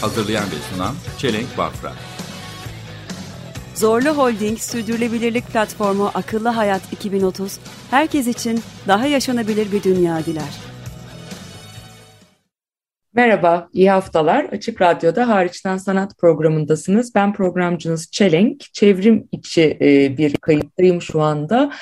Hazırlayan ve sunan Çelenk Bafra Zorlu Holding Sürdürülebilirlik Platformu Akıllı Hayat 2030, herkes için daha yaşanabilir bir dünya diler. Merhaba, iyi haftalar. Açık Radyo'da Hariçten Sanat programındasınız. Ben programcınız Çelenk. Çevrim içi e, bir kayıttayım şu anda.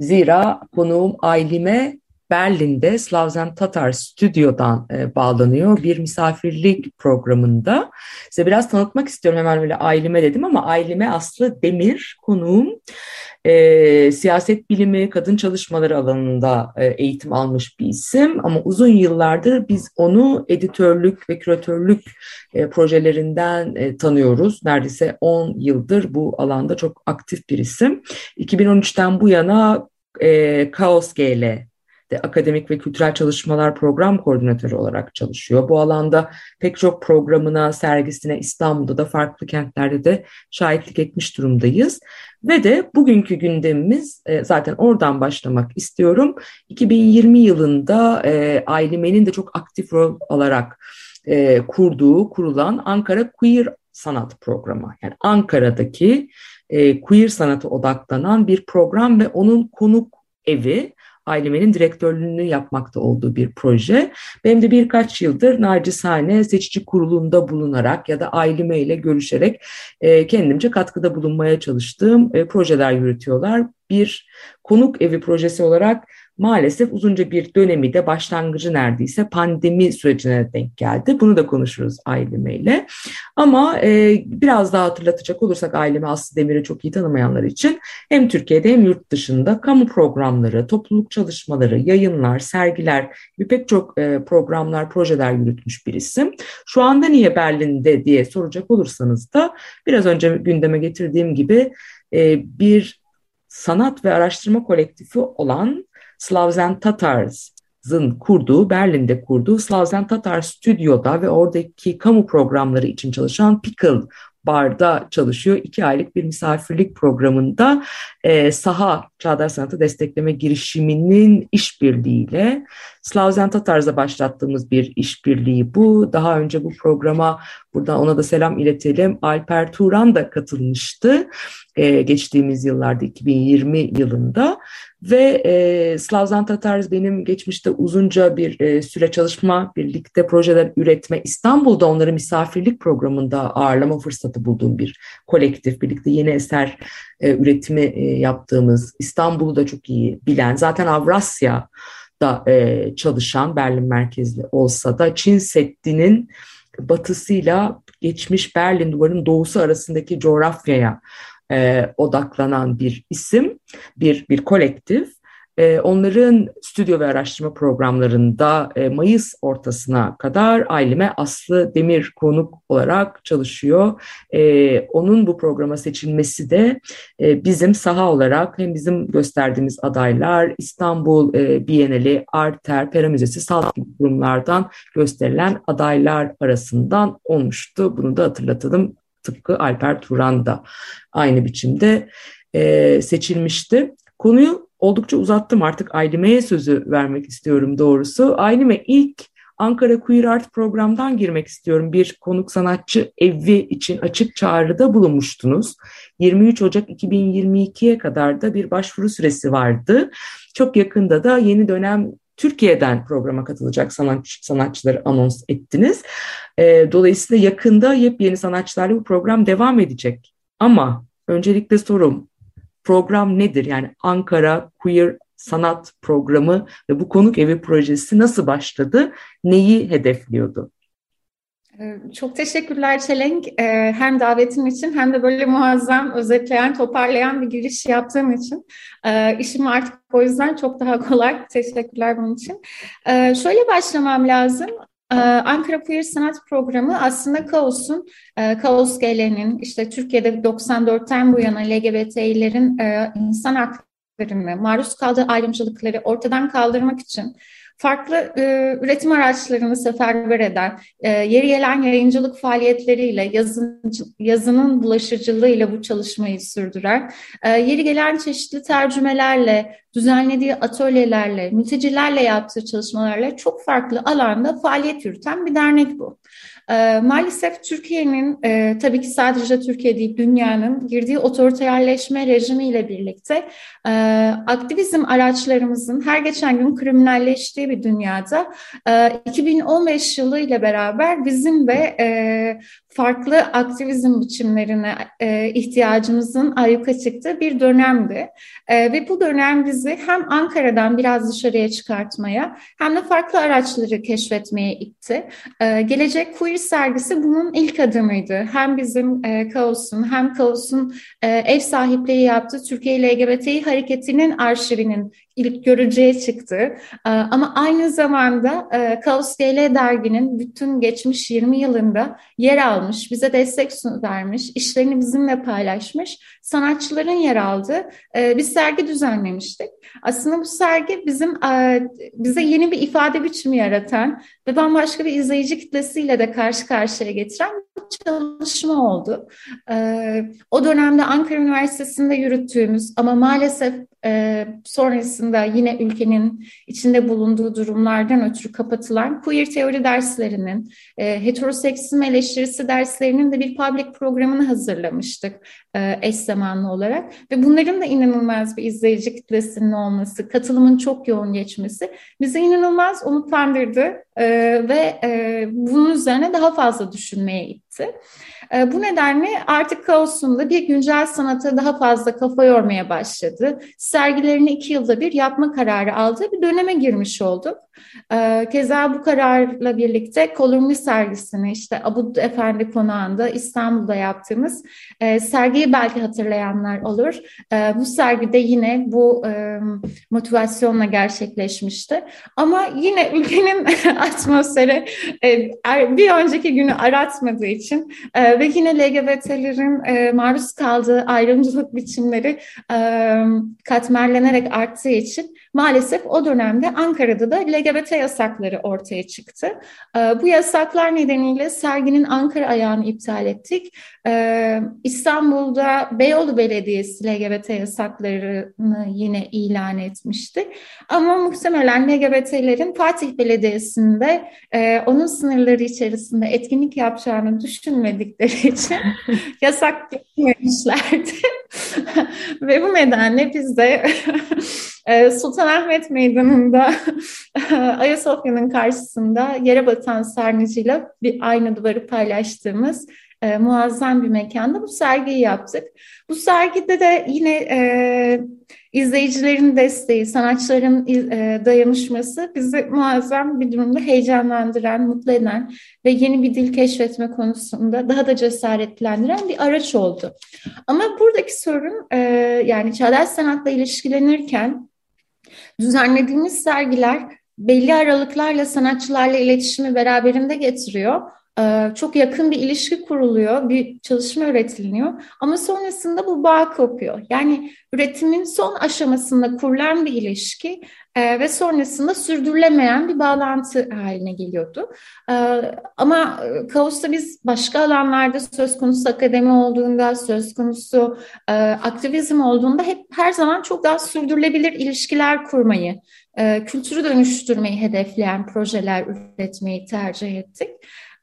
Zira konuğum Aylime Berlin'de Slavzen Tatar Stüdyo'dan e, bağlanıyor bir misafirlik programında. Size biraz tanıtmak istiyorum hemen böyle Aylime dedim ama Aylime Aslı Demir konuğum. E, siyaset bilimi, kadın çalışmaları alanında e, eğitim almış bir isim ama uzun yıllardır biz onu editörlük ve küratörlük e, projelerinden e, tanıyoruz. Neredeyse 10 yıldır bu alanda çok aktif bir isim. 2013'ten bu yana e, Kaos GL de akademik ve kültürel çalışmalar program koordinatörü olarak çalışıyor. Bu alanda pek çok programına, sergisine İstanbul'da da farklı kentlerde de şahitlik etmiş durumdayız. Ve de bugünkü gündemimiz e, zaten oradan başlamak istiyorum. 2020 yılında e, Aylime'nin de çok aktif rol alarak e, kurduğu, kurulan Ankara Queer Sanat Programı. Yani Ankara'daki queer sanata odaklanan bir program ve onun konuk evi Ailemenin direktörlüğünü yapmakta olduğu bir proje. Benim de birkaç yıldır nacizane seçici kurulunda bulunarak ya da Aileme ile görüşerek e, kendimce katkıda bulunmaya çalıştığım e, projeler yürütüyorlar. Bir konuk evi projesi olarak maalesef uzunca bir dönemi de başlangıcı neredeyse pandemi sürecine denk geldi. Bunu da konuşuruz aileme ile. Ama e, biraz daha hatırlatacak olursak ailemi Aslı Demir'i çok iyi tanımayanlar için hem Türkiye'de hem yurt dışında kamu programları, topluluk çalışmaları, yayınlar, sergiler gibi pek çok e, programlar, projeler yürütmüş bir isim. Şu anda niye Berlin'de diye soracak olursanız da biraz önce gündeme getirdiğim gibi e, bir sanat ve araştırma kolektifi olan Slavzen Tatars'ın kurduğu, Berlin'de kurduğu Slavzen Tatar Stüdyo'da ve oradaki kamu programları için çalışan Pickle Bar'da çalışıyor. İki aylık bir misafirlik programında e, saha çağdaş sanatı destekleme girişiminin işbirliğiyle Slavzen Tatars'a başlattığımız bir işbirliği bu. Daha önce bu programa buradan ona da selam iletelim. Alper Turan da katılmıştı e, geçtiğimiz yıllarda 2020 yılında ve e, Slavzen Tatars benim geçmişte uzunca bir e, süre çalışma, birlikte projeler üretme, İstanbul'da onları misafirlik programında ağırlama fırsatı bulduğum bir kolektif, birlikte yeni eser e, üretimi e, yaptığımız, İstanbul'u da çok iyi bilen, zaten Avrasya da e, çalışan Berlin merkezli olsa da Çin Seddi'nin batısıyla geçmiş Berlin duvarının doğusu arasındaki coğrafyaya e, odaklanan bir isim, bir bir kolektif. E, onların stüdyo ve araştırma programlarında e, Mayıs ortasına kadar Ailime Aslı Demir konuk olarak çalışıyor. E, onun bu programa seçilmesi de e, bizim saha olarak hem bizim gösterdiğimiz adaylar İstanbul e, Bienali, Arter, Pera Müzesi, Salt gibi kurumlardan gösterilen adaylar arasından olmuştu. Bunu da hatırlatalım tıpkı Alper Turan da aynı biçimde seçilmişti. Konuyu oldukça uzattım artık Aylime'ye sözü vermek istiyorum doğrusu. Aylime ilk Ankara Queer Art programdan girmek istiyorum. Bir konuk sanatçı evi için açık çağrıda bulunmuştunuz. 23 Ocak 2022'ye kadar da bir başvuru süresi vardı. Çok yakında da yeni dönem Türkiye'den programa katılacak sanatçı, sanatçıları anons ettiniz. E, dolayısıyla yakında yepyeni sanatçılarla bu program devam edecek. Ama öncelikle sorum program nedir? Yani Ankara Queer Sanat Programı ve bu konuk evi projesi nasıl başladı? Neyi hedefliyordu? Ee, çok teşekkürler Çelenk. Ee, hem davetin için hem de böyle muazzam, özetleyen, toparlayan bir giriş yaptığım için. Ee, işim artık o yüzden çok daha kolay. Teşekkürler bunun için. Şöyle başlamam lazım. Ee, Ankara Queer Sanat Programı aslında Kaos'un, e, Kaos GL'nin işte Türkiye'de 94'ten bu yana LGBT'lerin e, insan haklarını, maruz kaldığı ayrımcılıkları ortadan kaldırmak için farklı e, üretim araçlarını seferber eden, e, yeri gelen yayıncılık faaliyetleriyle, yazın, yazının bulaşıcılığıyla bu çalışmayı sürdüren, e, yeri gelen çeşitli tercümelerle, düzenlediği atölyelerle, mültecilerle yaptığı çalışmalarla çok farklı alanda faaliyet yürüten bir dernek bu. E, maalesef Türkiye'nin, e, tabii ki sadece Türkiye değil, dünyanın girdiği otoriterleşme rejimiyle birlikte e, aktivizm araçlarımızın her geçen gün kriminalleştiği bir dünyada e, 2015 yılı ile beraber bizim de e, farklı aktivizm biçimlerine ihtiyacımızın ayyuka çıktığı bir dönemdi. Ve bu dönem bizi hem Ankara'dan biraz dışarıya çıkartmaya hem de farklı araçları keşfetmeye itti. Gelecek Queer sergisi bunun ilk adımıydı. Hem bizim e, Kaos'un hem Kaos'un e, ev sahipliği yaptığı Türkiye LGBTİ hareketinin arşivinin ilk görücüye çıktı. E, ama aynı zamanda e, Kaos GL derginin bütün geçmiş 20 yılında yer almış, bize destek vermiş, işlerini bizimle paylaşmış sanatçıların yer aldığı e, bir sergi düzenlemiştik. Aslında bu sergi bizim e, bize yeni bir ifade biçimi yaratan ve bambaşka bir izleyici kitlesiyle de karşı karşıya getiren bir çalışma oldu. E, o dönemde Ankara Üniversitesi'nde yürüttüğümüz ama maalesef e, sonrasında yine ülkenin içinde bulunduğu durumlardan ötürü kapatılan queer teori derslerinin, e, heteroseksizm eleştirisi derslerinin de bir public programını hazırlamıştık eş zamanlı olarak. Ve bunların da inanılmaz bir izleyici kitlesinin olması, katılımın çok yoğun geçmesi bizi inanılmaz umutlandırdı e, ve e, bunun üzerine daha fazla düşünmeye itti. E, bu nedenle artık Kaos'un da bir güncel sanata daha fazla kafa yormaya başladı. Sergilerini iki yılda bir yapma kararı aldığı bir döneme girmiş olduk. E, keza bu kararla birlikte Kolumni sergisini işte Abu Efendi Konağı'nda İstanbul'da yaptığımız e, sergiyi belki hatırlayanlar olur. E, bu sergide yine bu e, motivasyonla gerçekleşmişti. Ama yine ülkenin atmosferi e, bir önceki günü aratmadığı için ve yine LGBT'lerin maruz kaldığı ayrımcılık biçimleri katmerlenerek arttığı için maalesef o dönemde Ankara'da da LGBT yasakları ortaya çıktı. E, bu yasaklar nedeniyle serginin Ankara ayağını iptal ettik. E, İstanbul'da Beyoğlu Belediyesi LGBT yasaklarını yine ilan etmişti. Ama muhtemelen LGBT'lerin Fatih Belediyesi'nde e, onun sınırları içerisinde etkinlik yapacağını düşünmedikleri için yasak etmemişlerdi. Ve bu nedenle biz de Sultanahmet Meydanı'nda Ayasofya'nın karşısında yere batan sarnıcıyla bir aynı duvarı paylaştığımız e, muazzam bir mekanda bu sergiyi yaptık. Bu sergide de yine e, izleyicilerin desteği, sanatçıların e, dayanışması bizi muazzam bir durumda heyecanlandıran, mutlu eden ve yeni bir dil keşfetme konusunda daha da cesaretlendiren bir araç oldu. Ama buradaki sorun e, yani çağdaş sanatla ilişkilenirken düzenlediğimiz sergiler belli aralıklarla sanatçılarla iletişimi beraberinde getiriyor çok yakın bir ilişki kuruluyor, bir çalışma üretiliyor ama sonrasında bu bağ kopuyor. Yani üretimin son aşamasında kurulan bir ilişki e, ve sonrasında sürdürülemeyen bir bağlantı haline geliyordu. E, ama Kaos'ta biz başka alanlarda söz konusu akademi olduğunda, söz konusu e, aktivizm olduğunda hep her zaman çok daha sürdürülebilir ilişkiler kurmayı, e, kültürü dönüştürmeyi hedefleyen projeler üretmeyi tercih ettik.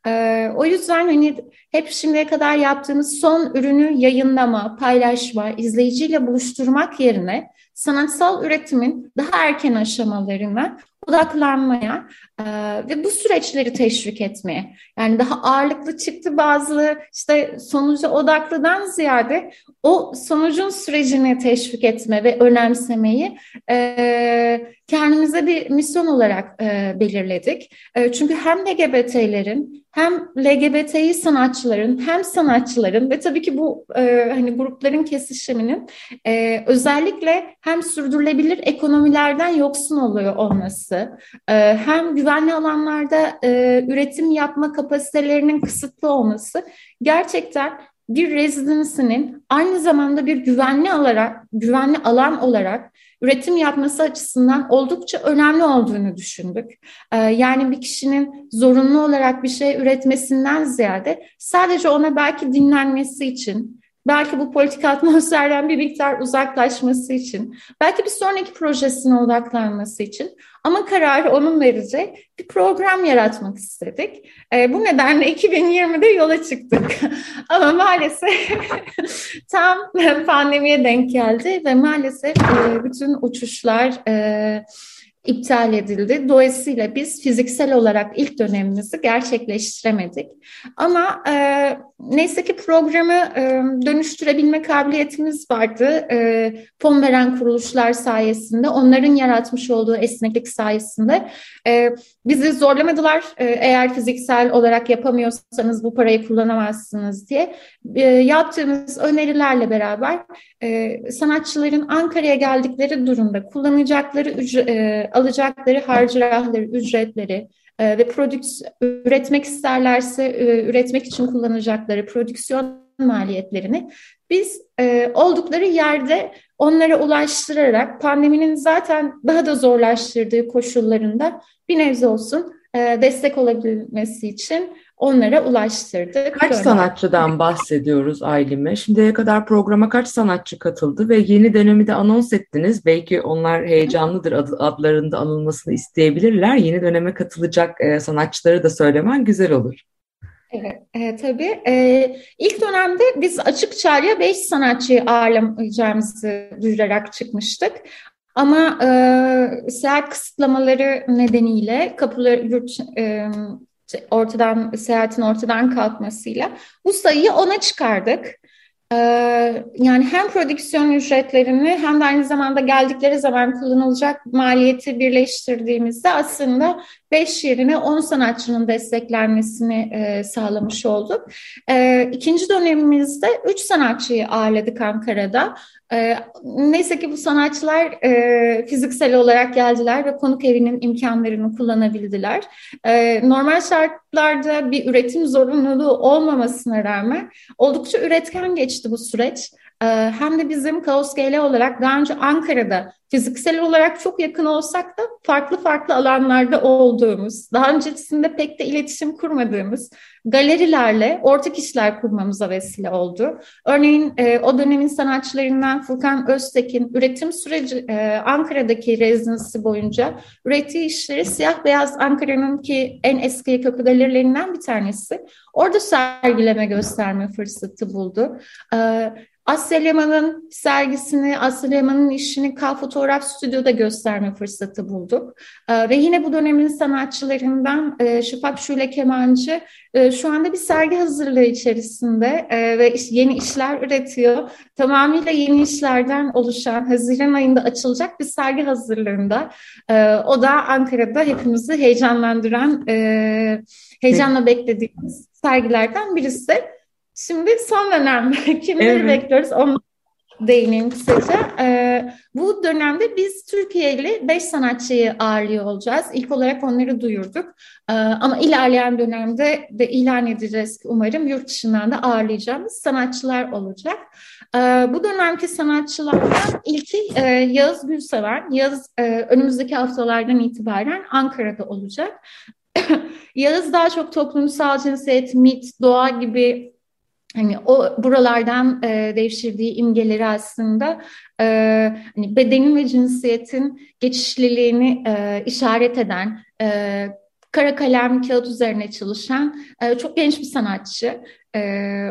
Ee, o yüzden hani hep şimdiye kadar yaptığımız son ürünü yayınlama, paylaşma, izleyiciyle buluşturmak yerine sanatsal üretimin daha erken aşamalarına odaklanmaya e, ve bu süreçleri teşvik etmeye. Yani daha ağırlıklı çıktı bazı işte sonuca odaklıdan ziyade o sonucun sürecini teşvik etme ve önemsemeyi e, kendimize bir misyon olarak e, belirledik. E, çünkü hem LGBT'lerin hem LGBTİ sanatçıların hem sanatçıların ve tabii ki bu e, hani grupların kesişiminin e, özellikle hem sürdürülebilir ekonomilerden yoksun oluyor olması, e, hem güvenli alanlarda e, üretim yapma kapasitelerinin kısıtlı olması gerçekten bir residency'nin aynı zamanda bir güvenli olarak güvenli alan olarak üretim yapması açısından oldukça önemli olduğunu düşündük. Ee, yani bir kişinin zorunlu olarak bir şey üretmesinden ziyade sadece ona belki dinlenmesi için belki bu politik atmosferden bir miktar uzaklaşması için, belki bir sonraki projesine odaklanması için ama kararı onun vereceği bir program yaratmak istedik. E, bu nedenle 2020'de yola çıktık. ama maalesef tam pandemiye denk geldi ve maalesef e, bütün uçuşlar... E, iptal edildi. Dolayısıyla biz fiziksel olarak ilk dönemimizi gerçekleştiremedik. Ama e, neyse ki programı e, dönüştürebilme kabiliyetimiz vardı. E, fon veren kuruluşlar sayesinde, onların yaratmış olduğu esneklik sayesinde e, bizi zorlamadılar. E, eğer fiziksel olarak yapamıyorsanız bu parayı kullanamazsınız diye. E, yaptığımız önerilerle beraber e, sanatçıların Ankara'ya geldikleri durumda kullanacakları ücret, e, alacakları harcırahları, ücretleri e, ve prodüks üretmek isterlerse e, üretmek için kullanacakları prodüksiyon maliyetlerini biz e, oldukları yerde onlara ulaştırarak pandeminin zaten daha da zorlaştırdığı koşullarında bir nebze olsun destek olabilmesi için onlara ulaştırdık. Kaç Böyle. sanatçıdan bahsediyoruz Aylin'e? Şimdiye kadar programa kaç sanatçı katıldı ve yeni dönemi de anons ettiniz. Belki onlar heyecanlıdır ad- adlarında anılmasını isteyebilirler. Yeni döneme katılacak e, sanatçıları da söylemen güzel olur. Evet, e, tabii. E, ilk dönemde biz açık çağrıya 5 sanatçıyı ağırlamayacağımızı duyurarak çıkmıştık. Ama e, seyahat kısıtlamaları nedeniyle kapıları yurt e, ortadan seyahatin ortadan kalkmasıyla bu sayıyı ona çıkardık. Ee, yani hem prodüksiyon ücretlerini hem de aynı zamanda geldikleri zaman kullanılacak maliyeti birleştirdiğimizde aslında 5 yerine 10 sanatçının desteklenmesini e, sağlamış olduk. E, ikinci dönemimizde 3 sanatçıyı ağırladık Ankara'da. E, neyse ki bu sanatçılar e, fiziksel olarak geldiler ve konuk evinin imkanlarını kullanabildiler. E, normal şartlarda bir üretim zorunluluğu olmamasına rağmen oldukça üretken geçti bu süreç. E, hem de bizim Kaos GL olarak daha önce Ankara'da fiziksel olarak çok yakın olsak da farklı farklı alanlarda olduğumuz, daha öncesinde pek de iletişim kurmadığımız galerilerle ortak işler kurmamıza vesile oldu. Örneğin e, o dönemin sanatçılarından Furkan Öztekin üretim süreci e, Ankara'daki rezidansı boyunca ürettiği işleri siyah beyaz Ankara'nın ki en eski kapı galerilerinden bir tanesi. Orada sergileme gösterme fırsatı buldu. Asya Leman'ın sergisini, Asya Leman'ın işini K Fotoğraf Stüdyo'da gösterme fırsatı bulduk. Ee, ve yine bu dönemin sanatçılarından e, Şafak Şule Kemancı e, şu anda bir sergi hazırlığı içerisinde e, ve iş, yeni işler üretiyor. Tamamıyla yeni işlerden oluşan Haziran ayında açılacak bir sergi hazırlığında. E, o da Ankara'da hepimizi heyecanlandıran, e, heyecanla beklediğimiz sergilerden birisi. Şimdi son dönem kimleri Evet. bekliyoruz onu değineyim kısaca. Ee, bu dönemde biz Türkiye'li 5 sanatçıyı ağırlıyor olacağız. İlk olarak onları duyurduk. Ee, ama ilerleyen dönemde de ilan edeceğiz umarım yurt dışından da ağırlayacağımız sanatçılar olacak. Ee, bu dönemki sanatçılardan ilki e, Yağız Gülseven. Yağız e, önümüzdeki haftalardan itibaren Ankara'da olacak. Yağız daha çok toplumsal cinsiyet, mit, doğa gibi hani o buralardan e, devşirdiği imgeleri aslında e, hani bedenin ve cinsiyetin geçişliliğini e, işaret eden e, kara kalem kağıt üzerine çalışan e, çok genç bir sanatçı. E,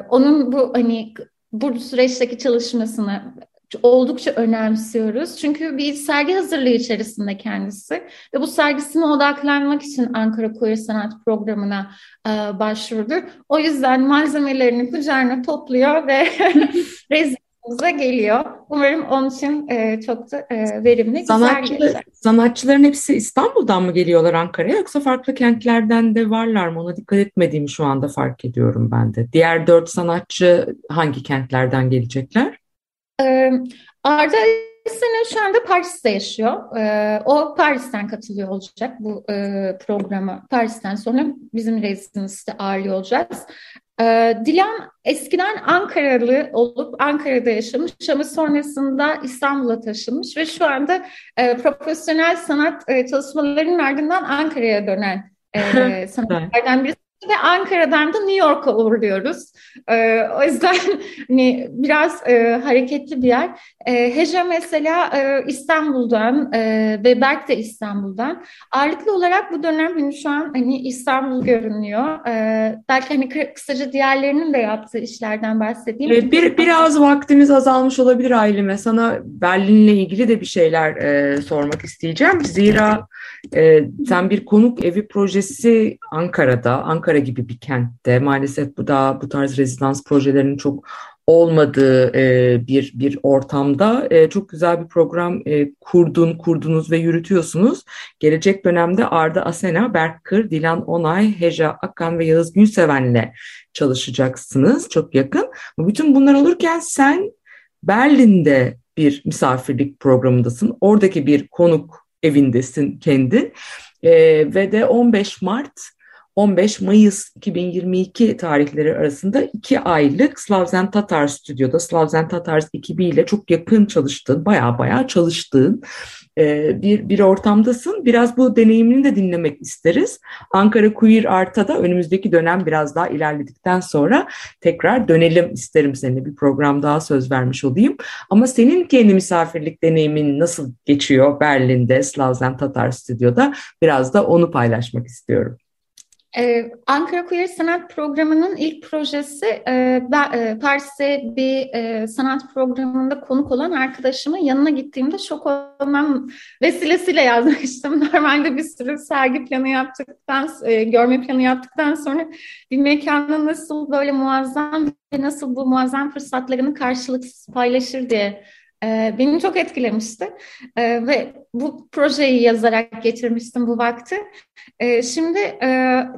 onun bu hani bu süreçteki çalışmasını oldukça önemsiyoruz. Çünkü bir sergi hazırlığı içerisinde kendisi ve bu sergisine odaklanmak için Ankara Queer Sanat Programı'na e, başvurdu. O yüzden malzemelerini kucağına topluyor ve rezil başımıza geliyor. Umarım onun için e, çok da e, verimli, güzel Sanatçılar, geçer. sanatçıların hepsi İstanbul'dan mı geliyorlar Ankara'ya yoksa farklı kentlerden de varlar mı? Ona dikkat etmediğimi şu anda fark ediyorum ben de. Diğer dört sanatçı hangi kentlerden gelecekler? Ee, Arda Sene şu anda Paris'te yaşıyor. Ee, o Paris'ten katılıyor olacak bu e, programa. Paris'ten sonra bizim rezidansı ağırlıyor olacağız. Ee, Dilan eskiden Ankaralı olup Ankara'da yaşamış ama sonrasında İstanbul'a taşınmış ve şu anda e, profesyonel sanat e, çalışmalarının ardından Ankara'ya dönen e, sanatçılardan birisi. Ve Ankara'dan da New York'a uğurluyoruz. Ee, o yüzden hani biraz e, hareketli bir yer. E, Heja mesela e, İstanbul'dan e, ve Berk de İstanbul'dan. Ağırlıklı olarak bu dönem hani şu an hani İstanbul görünüyor. E, belki hani kı- kısaca diğerlerinin de yaptığı işlerden bahsedeyim. Evet, bir, biraz vaktimiz azalmış olabilir Ailime. Sana Berlin'le ilgili de bir şeyler e, sormak isteyeceğim. Zira e, sen bir konuk evi projesi Ankara'da, Ankara gibi bir kentte maalesef bu da bu tarz rezidans projelerinin çok olmadığı e, bir bir ortamda e, çok güzel bir program e, kurdun, kurdunuz ve yürütüyorsunuz. Gelecek dönemde Arda Asena, Berk Dilan Onay, Heja Akkan ve Yağız Günseven'le çalışacaksınız çok yakın. Bütün bunlar olurken sen Berlin'de bir misafirlik programındasın. Oradaki bir konuk evindesin kendin. E, ve de 15 Mart 15 Mayıs 2022 tarihleri arasında iki aylık Slavzen Tatar stüdyoda Slavzen Tatars ekibiyle çok yakın çalıştığın, baya baya çalıştığın e, bir, bir ortamdasın. Biraz bu deneyimini de dinlemek isteriz. Ankara Queer Art'a da önümüzdeki dönem biraz daha ilerledikten sonra tekrar dönelim isterim seninle bir program daha söz vermiş olayım. Ama senin kendi misafirlik deneyimin nasıl geçiyor Berlin'de Slavzen Tatar stüdyoda biraz da onu paylaşmak istiyorum. Ee, Ankara Queer Sanat Programı'nın ilk projesi e, e, Paris'te bir e, sanat programında konuk olan arkadaşımın yanına gittiğimde şok olmam vesilesiyle yazmıştım. Normalde bir sürü sergi planı yaptıktan, e, görme planı yaptıktan sonra bir mekanın nasıl böyle muazzam ve nasıl bu muazzam fırsatlarını karşılıksız paylaşır diye e, beni çok etkilemişti e, ve bu projeyi yazarak geçirmiştim bu vakti. E, şimdi e,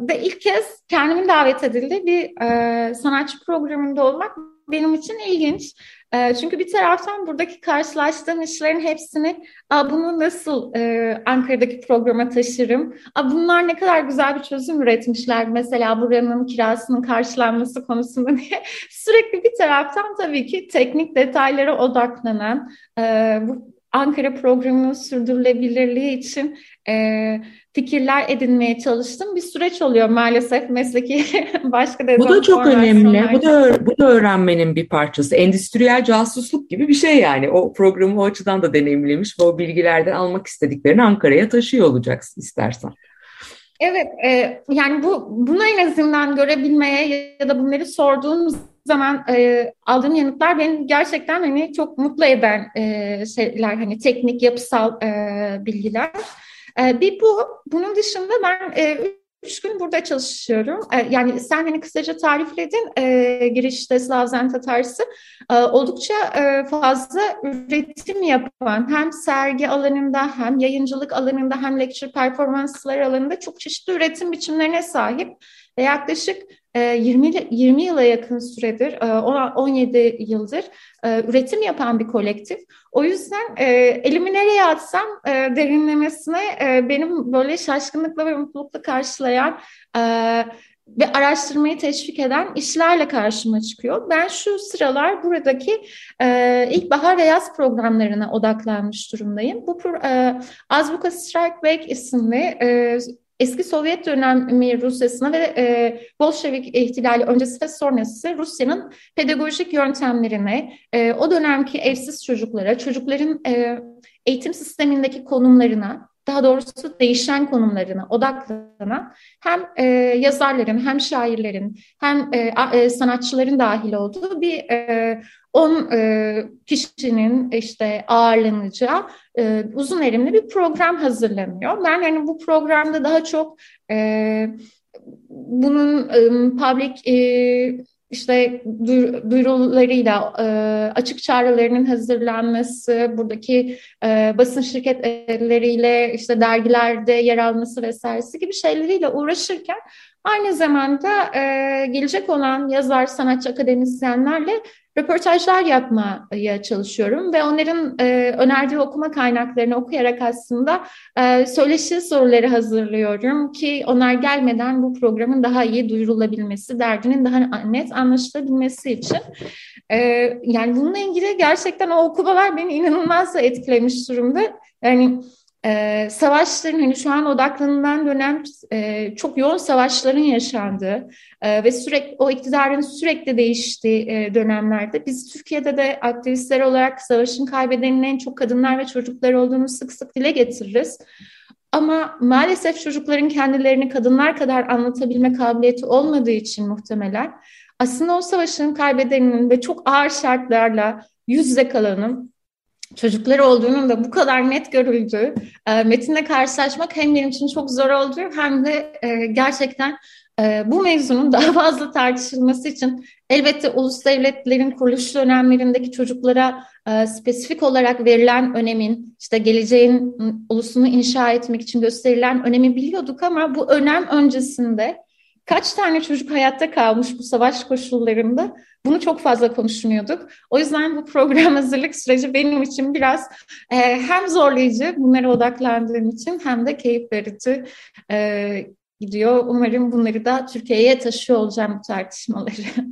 de ilk kez kendimin davet edildiği bir e, sanatçı programında olmak benim için ilginç. E, çünkü bir taraftan buradaki karşılaştığım işlerin hepsini Aa, bunu nasıl e, Ankara'daki programa taşırım? Aa, bunlar ne kadar güzel bir çözüm üretmişler. Mesela buranın kirasının karşılanması konusunda diye sürekli bir taraftan tabii ki teknik detaylara odaklanan e, bu Ankara programının sürdürülebilirliği için e, fikirler edinmeye çalıştım. Bir süreç oluyor maalesef mesleki başka Bu da çok önemli. Bu da bu da öğrenmenin bir parçası. Endüstriyel casusluk gibi bir şey yani. O programı o açıdan da deneyimlemiş ve o bilgilerden almak istediklerini Ankara'ya taşıyor olacaksın istersen. Evet, e, yani bu bunu en azından görebilmeye ya da bunları sorduğum zaman e, aldığım yanıtlar beni gerçekten hani çok mutlu eden e, şeyler, hani teknik, yapısal e, bilgiler. E, bir bu, bunun dışında ben e, üç gün burada çalışıyorum. E, yani sen hani kısaca tarifledin e, girişte Slavzen Tatars'ı. E, oldukça e, fazla üretim yapan hem sergi alanında hem yayıncılık alanında hem lecture performanslar alanında çok çeşitli üretim biçimlerine sahip ve yaklaşık 20 20 yıla yakın süredir, e, 17 yıldır e, üretim yapan bir kolektif. O yüzden e, elimi nereye atsam e, derinlemesine e, benim böyle şaşkınlıkla ve mutlulukla karşılayan e, ve araştırmayı teşvik eden işlerle karşıma çıkıyor. Ben şu sıralar buradaki e, ilkbahar ve yaz programlarına odaklanmış durumdayım. Bu e, Azbuka Strike Back isimli e, eski Sovyet dönemi Rusyasına ve e, Bolşevik ihtilali öncesi ve sonrası Rusya'nın pedagojik yöntemlerine, e, o dönemki evsiz çocuklara, çocukların e, eğitim sistemindeki konumlarına, daha doğrusu değişen konumlarına odaklanan hem e, yazarların hem şairlerin hem e, e, sanatçıların dahil olduğu bir e, 10 e, kişinin işte ağırlanacağı e, uzun erimli bir program hazırlanıyor. Ben hani bu programda daha çok e, bunun e, public e, işte duyurularıyla e, açık çağrılarının hazırlanması, buradaki e, basın şirketleriyle işte dergilerde yer alması vesairesi gibi şeyleriyle uğraşırken aynı zamanda e, gelecek olan yazar, sanatçı, akademisyenlerle röportajlar yapmaya çalışıyorum ve onların e, önerdiği okuma kaynaklarını okuyarak aslında e, söyleşi soruları hazırlıyorum ki onlar gelmeden bu programın daha iyi duyurulabilmesi, derdinin daha net anlaşılabilmesi için. E, yani bununla ilgili gerçekten o okumalar beni inanılmaz etkilemiş durumda. Yani e, savaşların hani şu an odaklanılan dönem e, çok yoğun savaşların yaşandığı e, ve sürekli o iktidarın sürekli değiştiği e, dönemlerde biz Türkiye'de de aktivistler olarak savaşın kaybedenin en çok kadınlar ve çocuklar olduğunu sık sık dile getiririz. Ama maalesef çocukların kendilerini kadınlar kadar anlatabilme kabiliyeti olmadığı için muhtemelen aslında o savaşın kaybedeninin ve çok ağır şartlarla yüz yüze kalanın çocukları olduğunun da bu kadar net görüldüğü e, metinle karşılaşmak hem benim için çok zor oldu hem de e, gerçekten e, bu mevzunun daha fazla tartışılması için elbette ulus devletlerin kuruluş dönemlerindeki çocuklara e, spesifik olarak verilen önemin, işte geleceğin ulusunu inşa etmek için gösterilen önemi biliyorduk ama bu önem öncesinde kaç tane çocuk hayatta kalmış bu savaş koşullarında bunu çok fazla konuşmuyorduk. O yüzden bu program hazırlık süreci benim için biraz e, hem zorlayıcı bunlara odaklandığım için hem de keyif verici e, gidiyor. Umarım bunları da Türkiye'ye taşıyor olacağım bu tartışmaları.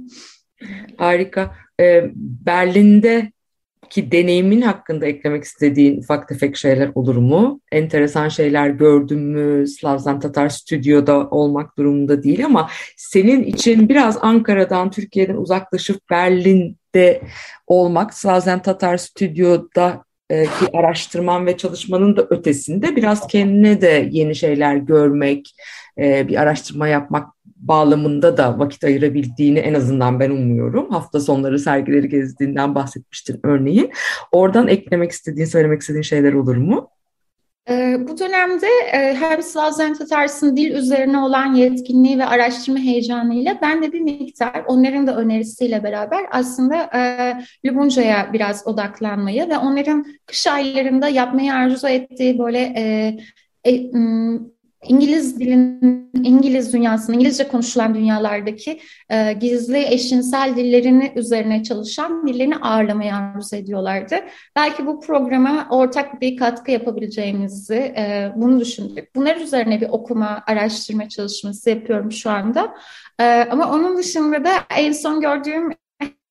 Harika. Ee, Berlin'de ki deneyimin hakkında eklemek istediğin ufak tefek şeyler olur mu? Enteresan şeyler gördün mü? Slavzan Tatar stüdyoda olmak durumunda değil ama senin için biraz Ankara'dan, Türkiye'den uzaklaşıp Berlin'de olmak, Slavzan Tatar stüdyoda ki araştırman ve çalışmanın da ötesinde biraz kendine de yeni şeyler görmek, bir araştırma yapmak bağlamında da vakit ayırabildiğini en azından ben umuyorum. Hafta sonları sergileri gezdiğinden bahsetmiştin örneğin. Oradan eklemek istediğin, söylemek istediğin şeyler olur mu? bu dönemde hem Slavzen Tatars'ın dil üzerine olan yetkinliği ve araştırma heyecanıyla ben de bir miktar onların da önerisiyle beraber aslında e, Lubunca'ya biraz odaklanmayı ve onların kış aylarında yapmayı arzu ettiği böyle e, e, İngiliz dilin, İngiliz dünyasının, İngilizce konuşulan dünyalardaki e, gizli eşcinsel dillerini üzerine çalışan dillerini ağırlamayı arzu ediyorlardı. Belki bu programa ortak bir katkı yapabileceğimizi e, bunu düşündük. Bunlar üzerine bir okuma, araştırma çalışması yapıyorum şu anda. E, ama onun dışında da en son gördüğüm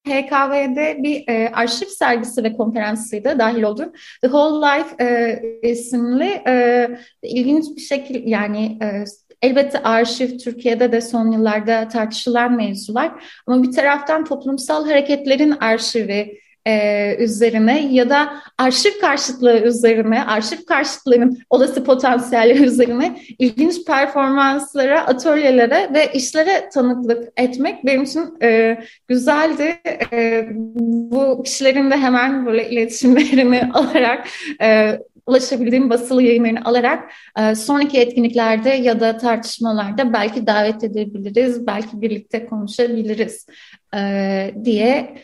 HKV'de bir e, arşiv sergisi ve konferansıydı dahil oldum. The Whole Life e, isimli e, ilginç bir şekilde yani e, Elbette arşiv Türkiye'de de son yıllarda tartışılan mevzular ama bir taraftan toplumsal hareketlerin arşivi, e, üzerine ya da arşiv karşıtlığı üzerine, arşiv karşıtlığının olası potansiyelleri üzerine ilginç performanslara, atölyelere ve işlere tanıklık etmek benim için e, güzeldi. E, bu kişilerin de hemen böyle iletişimlerini alarak e, ulaşabildiğim basılı yayınlarını alarak e, sonraki etkinliklerde ya da tartışmalarda belki davet edebiliriz, belki birlikte konuşabiliriz e, diye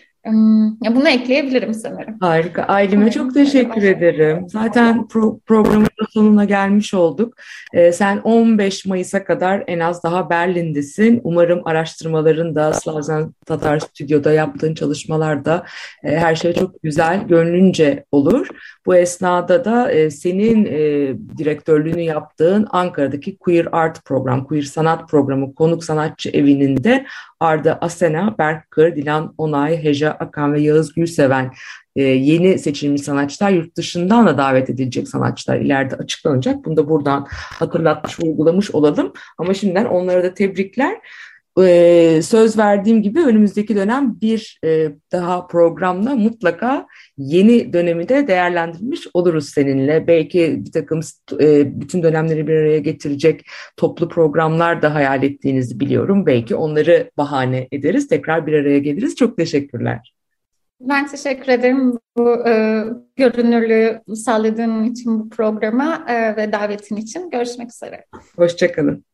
ya bunu ekleyebilirim sanırım. Harika. Aileme çok teşekkür ederim. Zaten pro programın sonuna gelmiş olduk. Ee, sen 15 Mayıs'a kadar en az daha Berlin'desin. Umarım araştırmaların da Slavzen Tatar Stüdyo'da yaptığın çalışmalar da e, her şey çok güzel, gönlünce olur. Bu esnada da e, senin e, direktörlüğünü yaptığın Ankara'daki Queer Art Program, Queer Sanat Programı Konuk Sanatçı Evi'nin de Arda Asena, Berk Kır, Dilan Onay, Heja Akan ve Yağız Gülseven e, yeni seçilmiş sanatçılar yurt dışından da davet edilecek sanatçılar ileride açıklanacak. Bunu da buradan hatırlatmış, vurgulamış olalım. Ama şimdiden onlara da tebrikler. Ee, söz verdiğim gibi önümüzdeki dönem bir e, daha programla mutlaka yeni dönemi de değerlendirmiş oluruz seninle. Belki bir takım e, bütün dönemleri bir araya getirecek toplu programlar da hayal ettiğinizi biliyorum. Belki onları bahane ederiz, tekrar bir araya geliriz. Çok teşekkürler. Ben teşekkür ederim bu e, görünürlüğü sağladığın için bu programa e, ve davetin için. Görüşmek üzere. Hoşçakalın.